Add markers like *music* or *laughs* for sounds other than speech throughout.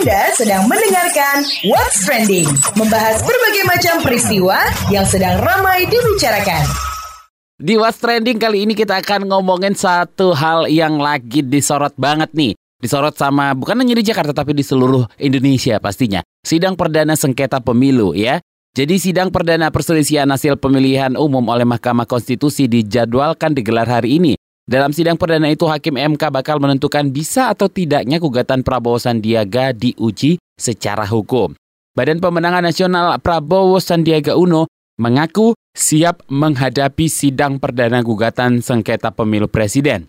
Anda sedang mendengarkan What's Trending, membahas berbagai macam peristiwa yang sedang ramai dibicarakan. Di What's Trending kali ini kita akan ngomongin satu hal yang lagi disorot banget nih. Disorot sama bukan hanya di Jakarta tapi di seluruh Indonesia pastinya. Sidang perdana sengketa pemilu ya. Jadi sidang perdana perselisihan hasil pemilihan umum oleh Mahkamah Konstitusi dijadwalkan digelar hari ini. Dalam sidang perdana itu Hakim MK bakal menentukan bisa atau tidaknya gugatan Prabowo Sandiaga diuji secara hukum. Badan Pemenangan Nasional Prabowo Sandiaga Uno mengaku siap menghadapi sidang perdana gugatan sengketa pemilu presiden.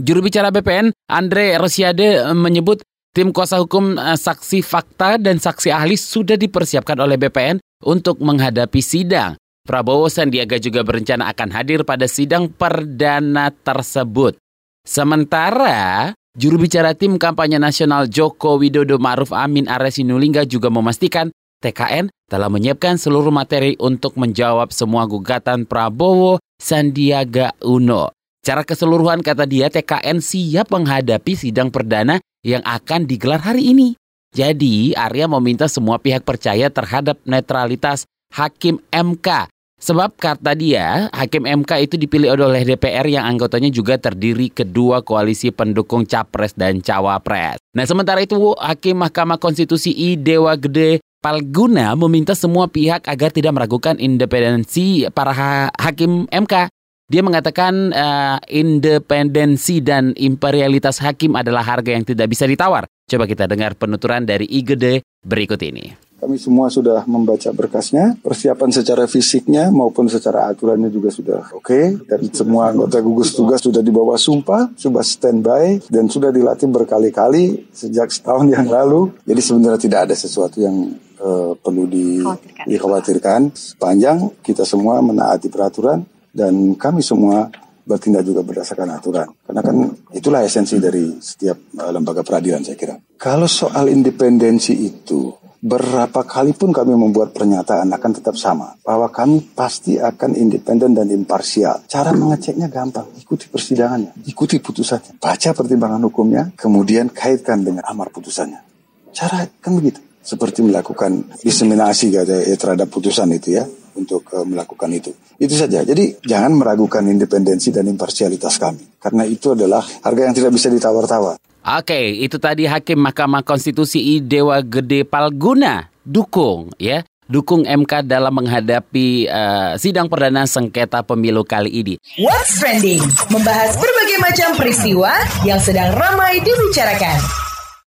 Juru bicara BPN, Andre Rosiade menyebut tim kuasa hukum eh, saksi fakta dan saksi ahli sudah dipersiapkan oleh BPN untuk menghadapi sidang. Prabowo Sandiaga juga berencana akan hadir pada sidang perdana tersebut. Sementara, juru bicara tim kampanye nasional Joko Widodo Maruf Amin Aresinulingga juga memastikan TKN telah menyiapkan seluruh materi untuk menjawab semua gugatan Prabowo Sandiaga Uno. Cara keseluruhan kata dia TKN siap menghadapi sidang perdana yang akan digelar hari ini. Jadi Arya meminta semua pihak percaya terhadap netralitas Hakim MK Sebab kata dia, Hakim MK itu dipilih oleh DPR yang anggotanya juga terdiri kedua koalisi pendukung Capres dan Cawapres. Nah sementara itu, Hakim Mahkamah Konstitusi I Dewa Gede Palguna meminta semua pihak agar tidak meragukan independensi para ha hakim MK. Dia mengatakan uh, independensi dan imperialitas hakim adalah harga yang tidak bisa ditawar. Coba kita dengar penuturan dari IGD berikut ini. Kami semua sudah membaca berkasnya, persiapan secara fisiknya maupun secara aturannya juga sudah oke. Okay. Dan semua anggota gugus tugas sudah dibawa sumpah, sudah standby, dan sudah dilatih berkali-kali sejak setahun yang lalu. Jadi sebenarnya tidak ada sesuatu yang uh, perlu di, dikhawatirkan. Sepanjang kita semua menaati peraturan dan kami semua bertindak juga berdasarkan aturan. Karena kan itulah esensi dari setiap uh, lembaga peradilan saya kira. Kalau soal independensi itu berapa kali pun kami membuat pernyataan akan tetap sama bahwa kami pasti akan independen dan imparsial. Cara mengeceknya gampang, ikuti persidangannya, ikuti putusannya, baca pertimbangan hukumnya, kemudian kaitkan dengan amar putusannya. Cara kan begitu, seperti melakukan diseminasi ya, terhadap putusan itu ya untuk uh, melakukan itu. Itu saja. Jadi jangan meragukan independensi dan imparsialitas kami karena itu adalah harga yang tidak bisa ditawar-tawar. Oke, itu tadi Hakim Mahkamah Konstitusi I Dewa Gede Palguna dukung ya, dukung MK dalam menghadapi uh, sidang perdana sengketa pemilu kali ini. What's trending? Membahas berbagai macam peristiwa yang sedang ramai dibicarakan.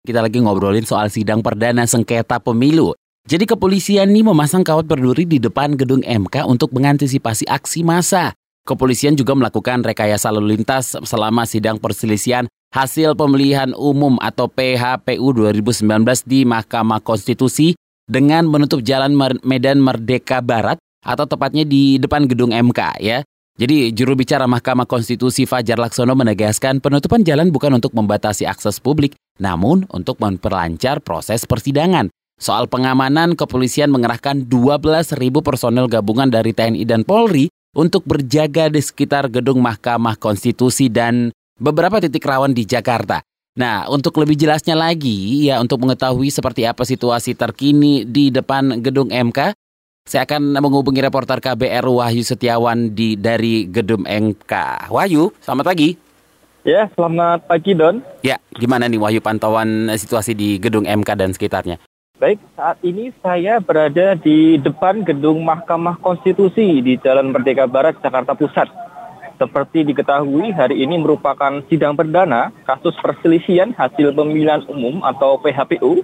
Kita lagi ngobrolin soal sidang perdana sengketa pemilu. Jadi kepolisian nih memasang kawat berduri di depan gedung MK untuk mengantisipasi aksi massa. Kepolisian juga melakukan rekayasa lalu lintas selama sidang perselisihan hasil pemilihan umum atau PHPU 2019 di Mahkamah Konstitusi dengan menutup jalan Medan Merdeka Barat atau tepatnya di depan gedung MK ya. Jadi juru bicara Mahkamah Konstitusi Fajar Laksono menegaskan penutupan jalan bukan untuk membatasi akses publik, namun untuk memperlancar proses persidangan. Soal pengamanan, kepolisian mengerahkan 12.000 personel gabungan dari TNI dan Polri untuk berjaga di sekitar gedung Mahkamah Konstitusi dan beberapa titik rawan di Jakarta. Nah, untuk lebih jelasnya lagi, ya untuk mengetahui seperti apa situasi terkini di depan gedung MK, saya akan menghubungi reporter KBR Wahyu Setiawan di dari gedung MK. Wahyu, selamat pagi. Ya, selamat pagi Don. Ya, gimana nih Wahyu pantauan situasi di gedung MK dan sekitarnya? Baik, saat ini saya berada di depan gedung Mahkamah Konstitusi di Jalan Merdeka Barat, Jakarta Pusat. Seperti diketahui, hari ini merupakan sidang perdana kasus perselisihan hasil pemilihan umum atau PHPU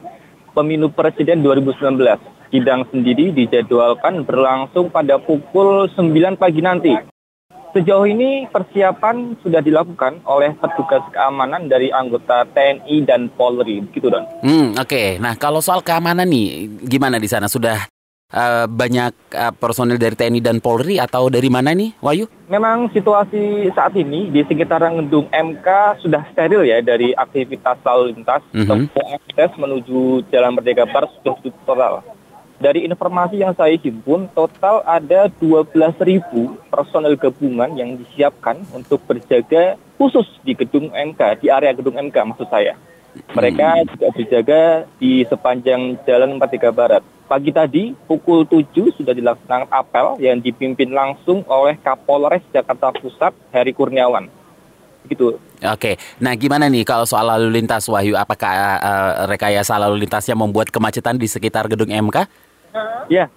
Pemilu Presiden 2019. Sidang sendiri dijadwalkan berlangsung pada pukul 9 pagi nanti. Sejauh ini persiapan sudah dilakukan oleh petugas keamanan dari anggota TNI dan Polri, gitu Don. Hmm, oke. Okay. Nah, kalau soal keamanan nih, gimana di sana? Sudah uh, banyak uh, personil dari TNI dan Polri atau dari mana nih, Wahyu? Memang situasi saat ini di sekitaran gedung MK sudah steril ya dari aktivitas lalu lintas. Mm -hmm. akses menuju Jalan Merdeka Barat sudah tutup total. Dari informasi yang saya himpun, total ada 12.000 personel gabungan yang disiapkan untuk berjaga khusus di gedung MK, di area gedung MK maksud saya. Mereka juga berjaga di sepanjang Jalan Merdeka Barat. Pagi tadi, pukul 7 sudah dilaksanakan apel yang dipimpin langsung oleh Kapolres Jakarta Pusat, Heri Kurniawan. Begitu. Oke, nah gimana nih kalau soal lalu lintas Wahyu? Apakah uh, rekayasa lalu lintasnya membuat kemacetan di sekitar gedung MK? Ya,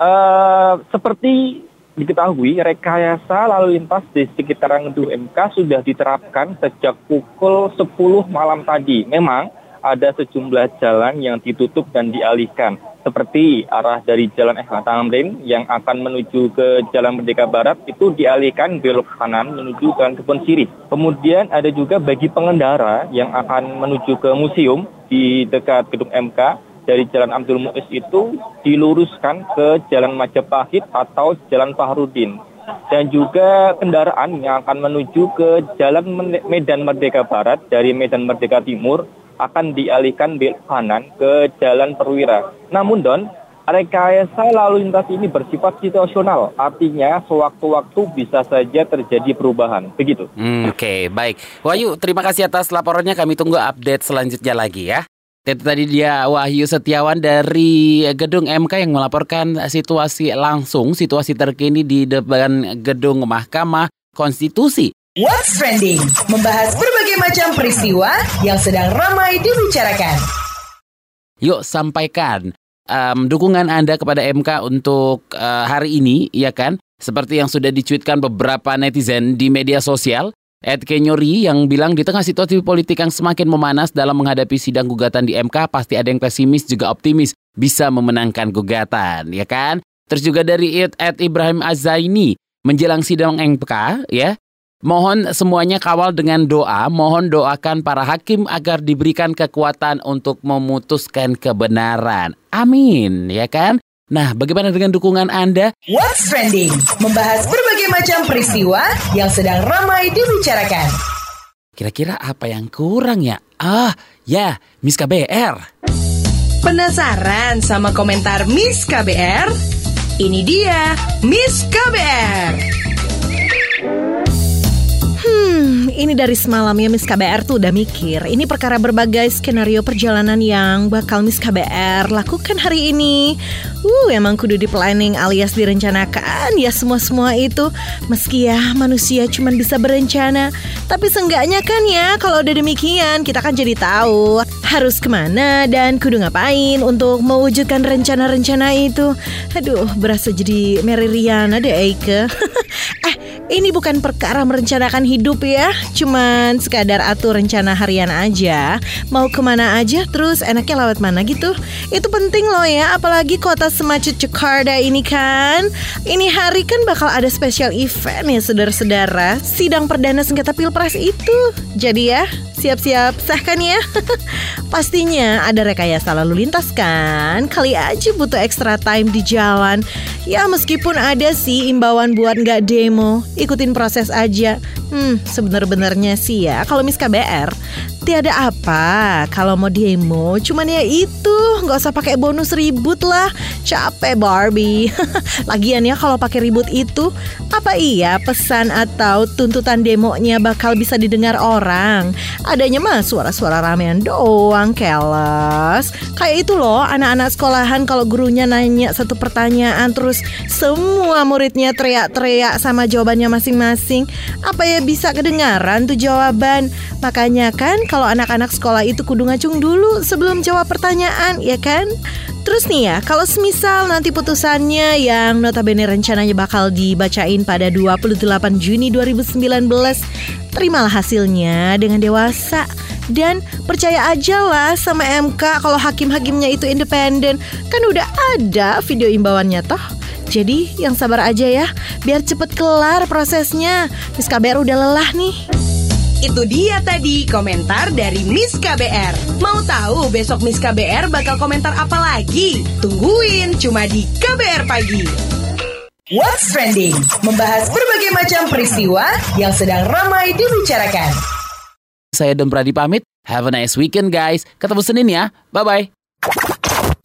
uh, seperti diketahui rekayasa lalu lintas di sekitaran gedung MK sudah diterapkan sejak pukul 10 malam tadi. Memang ada sejumlah jalan yang ditutup dan dialihkan seperti arah dari Jalan Ehla Tamrin yang akan menuju ke Jalan Merdeka Barat itu dialihkan belok kanan menuju ke Kebun Sirih. Kemudian ada juga bagi pengendara yang akan menuju ke museum di dekat gedung MK dari Jalan Abdul Muiz itu diluruskan ke Jalan Majapahit atau Jalan Fahrudin dan juga kendaraan yang akan menuju ke Jalan Medan Merdeka Barat dari Medan Merdeka Timur akan dialihkan belok kanan ke Jalan Perwira. Namun Don, rekayasa lalu lintas ini bersifat situasional, artinya sewaktu-waktu bisa saja terjadi perubahan. Begitu. Hmm, Oke, okay, baik. Wahyu, terima kasih atas laporannya. Kami tunggu update selanjutnya lagi ya. Itu tadi dia Wahyu Setiawan dari gedung MK yang melaporkan situasi langsung, situasi terkini di depan gedung Mahkamah Konstitusi. What's Trending membahas berbagai macam peristiwa yang sedang ramai dibicarakan. Yuk sampaikan um, dukungan Anda kepada MK untuk uh, hari ini, ya kan? Seperti yang sudah dicuitkan beberapa netizen di media sosial. Ed Kenyori yang bilang di tengah situasi politik yang semakin memanas dalam menghadapi sidang gugatan di MK, pasti ada yang pesimis juga optimis bisa memenangkan gugatan, ya kan? Terus juga dari Ed, Ed Ibrahim Azaini menjelang sidang MK, ya, Mohon semuanya kawal dengan doa, mohon doakan para hakim agar diberikan kekuatan untuk memutuskan kebenaran. Amin, ya kan? Nah, bagaimana dengan dukungan Anda? What's Trending membahas berbagai macam peristiwa yang sedang ramai dibicarakan. Kira-kira apa yang kurang ya? Ah, ya, Miss KBR. Penasaran sama komentar Miss KBR? Ini dia Miss KBR. Ini dari semalam ya Miss KBR tuh udah mikir Ini perkara berbagai skenario perjalanan yang bakal Miss KBR lakukan hari ini. Uh emang kudu di planning alias direncanakan ya semua-semua itu. Meski ya manusia cuma bisa berencana Tapi seenggaknya kan ya kalau udah demikian kita kan jadi tahu Harus ke mana dan kudu ngapain untuk mewujudkan rencana-rencana itu. Aduh berasa jadi Mary Riana deh Eike *laughs* Eh ini bukan perkara merencanakan hidup ya Cuman sekadar atur rencana harian aja. Mau ke mana aja terus enaknya lewat mana gitu. Itu penting loh ya Apalagi kota semacam Jakarta ini kan. Ini hari kan bakal ada special event ya saudara-saudara. Sidang perdana sengketa pilpres itu. Jadi ya siap-siap sahkan ya. *laughs* Pastinya ada rekayasa lalu lintas kan? Kali aja butuh extra time di jalan. Ya meskipun ada sih imbauan buat nggak demo. Ikutin proses aja. Hmm, sebenar-benarnya sih ya, kalau Miss KBR, tiada apa. Kalau mau demo, cuman ya itu, nggak usah pakai bonus ribut lah. Capek Barbie. *laughs* Lagian ya kalau pakai ribut itu, apa iya pesan atau tuntutan demonya bakal bisa didengar orang? Adanya mah suara-suara ramean doang, keles. Kayak itu loh, anak-anak sekolahan kalau gurunya nanya satu pertanyaan terus semua muridnya teriak-teriak sama jawabannya masing-masing, apa ya bisa kedengaran tuh jawaban? Makanya kan kalau anak-anak sekolah itu kudu ngacung dulu sebelum jawab pertanyaan, ya kan? Terus nih ya, kalau semisal nanti putusannya yang notabene rencananya bakal dibacain pada 28 Juni 2019, terimalah hasilnya dengan dewasa dan percaya aja lah sama MK kalau hakim-hakimnya itu independen. Kan udah ada video imbauannya toh. Jadi yang sabar aja ya, biar cepet kelar prosesnya. Miss KBR udah lelah nih. Itu dia tadi komentar dari Miss KBR. Mau tahu besok Miss KBR bakal komentar apa lagi? Tungguin cuma di KBR Pagi. What's Trending? Membahas berbagai macam peristiwa yang sedang ramai dibicarakan. Saya Don Pradi pamit. Have a nice weekend guys. Ketemu Senin ya. Bye-bye.